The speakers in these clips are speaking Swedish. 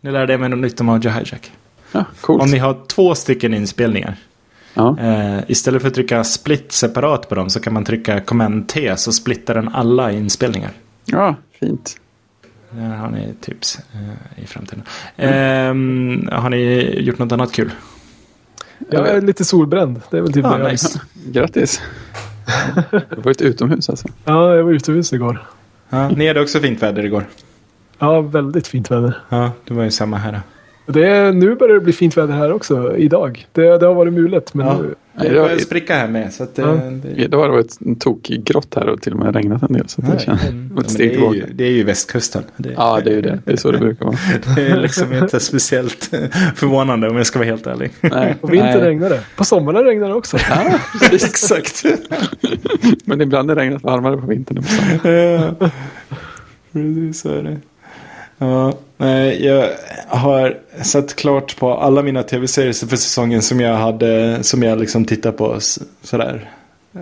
Nu lärde jag mig något nytt om Audio Hijack. Ja, coolt. Om ni har två stycken inspelningar. Ja. Eh, istället för att trycka split separat på dem så kan man trycka command T så splittar den alla inspelningar. ja, fint. Där har ni tips eh, i framtiden. Eh, har ni gjort något annat kul? Jag är lite solbränd. Det är väl typ Ja, det jag nice. Grattis. Du har varit utomhus alltså. Ja, jag var utomhus igår. Ja, ni hade också fint väder igår. Ja, väldigt fint väder. Ja, det var ju samma här. Det är, nu börjar det bli fint väder här också, idag. Det, det har varit mulet, men Ja. nu... Det det var- börjar spricka här med. Så att, eh, Ja. det, Idag har det varit en tokig grått här och till och med regnat en del. Så det känns mm. Ja, det, är ju, det är ju västkusten. Det, Ja, det är ju det. Det är så det brukar vara. det är liksom inte speciellt förvånande om jag ska vara helt ärlig. Nej, På vintern regnar det. På sommaren regnar det också. Ja. Exakt. Men ibland är regnet varmare på vintern än på sommaren. Ja, precis så är det. Ja, nej, jag har sett klart på alla mina tv-serier för säsongen som jag hade, som jag liksom tittar på sådär. Eh,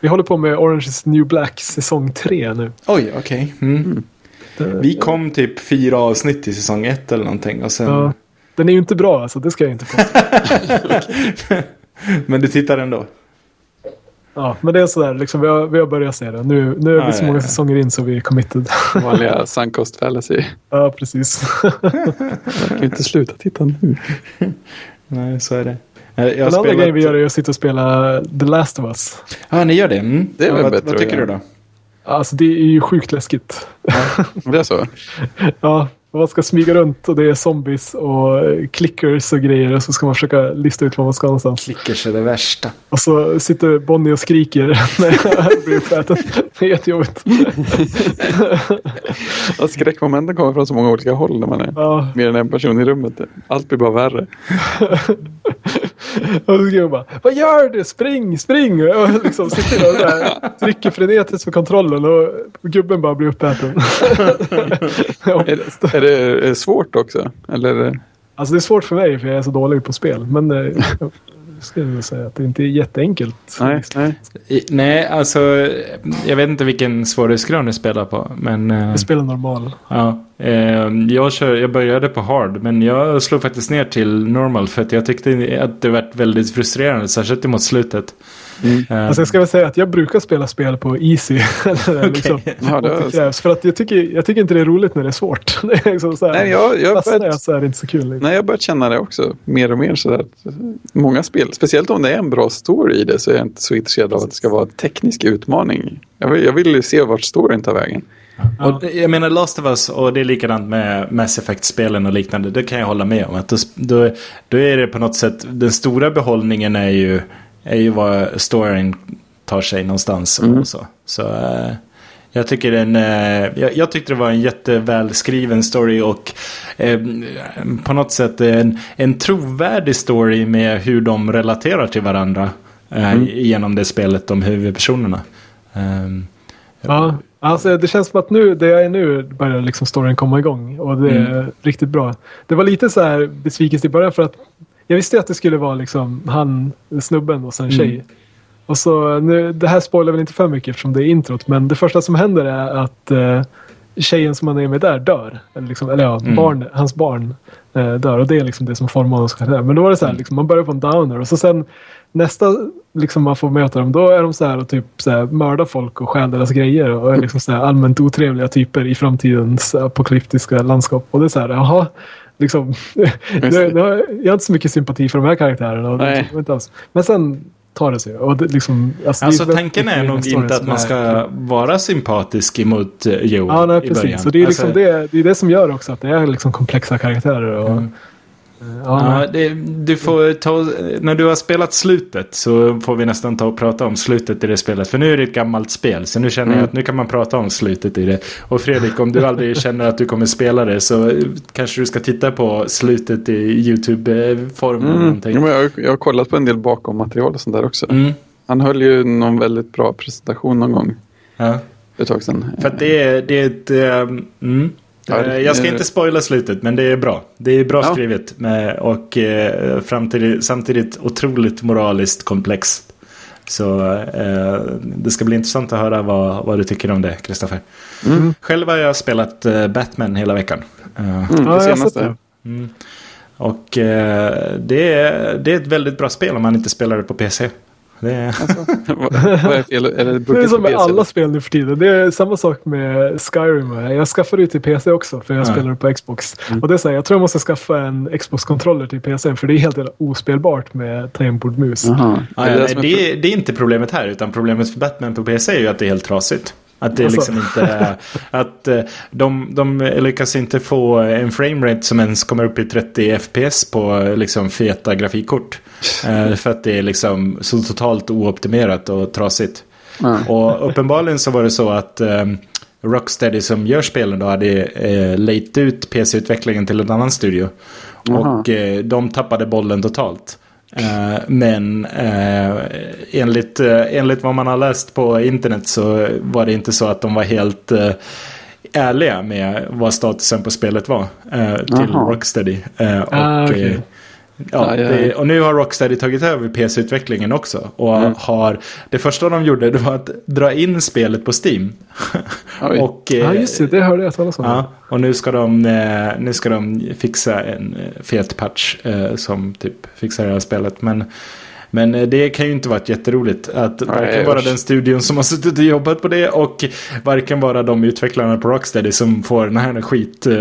Vi håller på med Orange is New Black säsong 3 nu. Oj, okej. Mm. Det, Vi kom typ fyra avsnitt i säsong ett eller någonting och sen... ja, den är ju inte bra alltså, det ska jag inte påstå. Men du tittar ändå? Ja, men det är sådär, liksom, vi, har, vi har börjat se det. Nu, nu är vi Ja, så ja, många ja. säsonger in så vi är committed. Vanliga sunk cost fallacy. ja, precis. Jag kan ju inte sluta titta nu. Nej, så är det. Jag Den andra spelat- grejen vi gör är att sitta och spela The Last of Us. Ja, ni gör det? Mm. Det är väl vad, bättre Vad tycker du då? Alltså det är ju sjukt läskigt. Det är så? Ja, man ska smyga runt och det är zombies och eh, clickers och grejer. Och så ska man försöka lista ut var man ska någonstans. Klickers är det värsta. Och så sitter Bonnie och skriker när jag blir uppäten. Det är jättejobbigt. Ja, skräckmomenten kommer från så många olika håll när man är Ja, mer än en person i rummet. Allt blir bara värre. och så skriker jag bara Vad gör du? Spring, spring! Och liksom sitter där och där, trycker frenetiskt på kontrollen och gubben bara blir uppäten. Är, är, det, är det svårt också? Eller? Alltså det är svårt för mig för jag är så dålig på spel. Men eh, jag skulle säga att det inte är jätteenkelt. Nej, nej. Nej, alltså jag vet inte vilken svårighetsgrad ni spelar på. Men eh, Jag spelar normal. ja, jag, kör, jag började på hard. Men jag slog faktiskt ner till normal. För att jag tyckte att det var väldigt frustrerande. Särskilt mot slutet. Eh, Alltså jag ska väl säga att jag brukar spela spel på easy. Liksom, Ja, om det krävs. För att jag tycker, jag tycker inte det är roligt när det är svårt. Det är liksom så här, Nej, jag, börjat, så inte så kul. Liksom. nej, jag har börjat känna det också. Mer och mer sådär. Många spel, speciellt om det är en bra story i det så är jag inte så intresserad av att det ska vara en teknisk utmaning. Jag vill, jag vill ju se vart storyn tar vägen. Och det- jag menar Last of Us och det är likadant med Mass Effect-spelen och liknande. Det kan jag hålla med om. Att då, då, då är det på något sätt, den stora behållningen är ju, är ju vad storyn tar sig någonstans. Och så så eh, jag, tycker den, eh, jag, jag tyckte det var en jättevälskriven story och eh, på något sätt en, en trovärdig story med hur de relaterar till varandra eh, genom det spelet, de huvudpersonerna. Um, Ja, alltså det känns som att nu, det jag är nu, börjar liksom storyn komma igång. Och det är Mm. riktigt bra. Det var lite så här besvikelse i början för att jag visste att det skulle vara liksom han, snubben och sen Mm. tjej. Och så nu, det här spoilar väl inte för mycket eftersom det är introt. Men det första som händer är att eh, tjejen som han är med där dör. Eller, liksom, eller ja, Mm. barn, hans barn eh, dör. Och det är liksom det som formar honom. Men då var det så här, liksom, man börjar på en downer. Och så sen nästa liksom man får möta dem, då är de så här och typ så här, mördar folk och stjäl deras grejer. Och är liksom så här allmänt otrevliga typer i framtidens apokalyptiska landskap. Och det är så här, jaha. Liksom, har- jag har inte så mycket sympati för de här karaktärerna. Och det, inte alls. Men sen tar det sig. Och det, liksom, alltså, det Alltså är väldigt tanken är nog inte att man är ska vara sympatisk emot eh, Joel Ja, nej, i början. precis. Och det är liksom Alltså, det, det är det som gör också att det är liksom komplexa karaktärer. Och, Mm. Ja, det, du får ta, när du har spelat slutet så får vi nästan ta och prata om slutet i det spelet. För nu är det ett gammalt spel. Så nu känner Mm. jag att nu kan man prata om slutet i det. Och Fredrik, om du aldrig känner att du kommer spela det så eh, kanske du ska titta på slutet i YouTube-form. Mm. Ja, men jag, jag har kollat på en del bakom material och sånt där också. Mm. Han höll ju någon väldigt bra presentation någon gång Ja. för ett tag sedan. För att det är, det är ett... eh, mm. Eh, jag ska inte spoila slutet, men det är bra. Det är bra Ja. skrivet och eh, samtidigt otroligt moraliskt komplext. Så eh, det ska bli intressant att höra vad, vad du tycker om det, Kristoffer. Mm. Själv har jag spelat eh, Batman hela veckan. Eh, Mm, Ja, det senaste. det. och eh, det, är, det är ett väldigt bra spel om man inte spelar det på PC. Det är, Alltså, vad, vad är fel? Är det Det är som med PC? alla spel nu för tiden. Det är samma sak med Skyrim. Jag skaffade det till PC också för jag Ja. spelar på Xbox. Och det är så här, jag tror jag måste skaffa en Xbox-controller till PC för det är helt jävla ospelbart med tangentbord-mus. Jaha. Ja, det är det, det är inte problemet här, utan problemet för Batman på PC är ju att det är helt trasigt. Att det Alltså. liksom inte att eh, de, de lyckas inte få en framerate som ens kommer upp i 30 FPS på liksom feta grafikkort. Eh, för att det är liksom så totalt ooptimerat och trasigt. Ja. Och uppenbarligen så var det så att eh, Rocksteady som gör spelen då hade eh, lejt ut PC-utvecklingen till en annan studio. Och eh, de tappade bollen totalt. Eh, men eh, enligt, eh, enligt vad man har läst på internet så var det inte så att de var helt eh, ärliga med vad statusen på spelet var till. Rocksteady. Och, Ah, okej. Ja, det, och nu har Rocksteady tagit över PC-utvecklingen också. Och Mm. har, det första de gjorde det var att dra in spelet på Steam. Och, eh, Ja, just det. Det hörde jag talas om. Ja, och nu ska de, eh, nu ska de fixa en eh, fet patch som typ fixar det här spelet. Men, men eh, det kan ju inte varit jätteroligt att varken vara den studion som har suttit och jobbat på det och varken vara de utvecklarna på Rocksteady som får den här skit eh,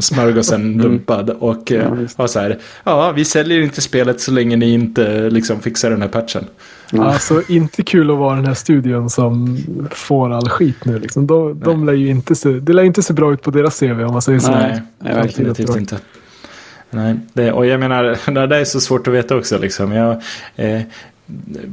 smörgåsen dumpad och eh, Mm. Ja, ha så här, ja vi säljer inte spelet så länge ni inte liksom fixar den här patchen. Alltså inte kul att vara den här studion som får all skit nu. Liksom. De, de lär ju inte se, det lär inte se bra ut på deras CV om man säger så. Nej, nej, verkligen definitivt inte. Nej, det, och jag menar, det där är så svårt att veta också. Liksom. Jag, eh,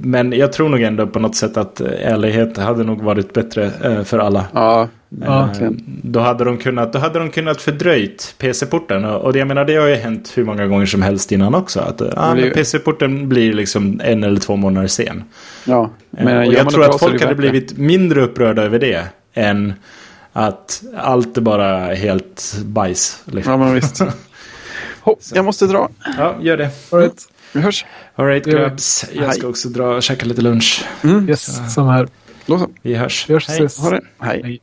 men jag tror nog ändå på något sätt att eh, ärlighet hade nog varit bättre eh, för alla. Ja, Ja. verkligen. Då hade de kunnat, då hade de kunnat fördröjt PC-porten. Och, och det, jag menar, det har ju hänt hur många gånger som helst innan också. Att eh, men ju- PC-porten blir liksom en eller två månader sen. Ja, Eh, men och jag tror att folk hade blivit mindre upprörda över det. Än att allt är bara helt bajs. Liksom. Ja, men visst. Jag måste dra. Ja, gör det. All right. Vi hörs. Gör vi. grabs, jag ska också dra och käka lite lunch. Mm. Yes, samma här. Så. Vi hörs. Vi hörs Hej. Ha det. Hej. Hej.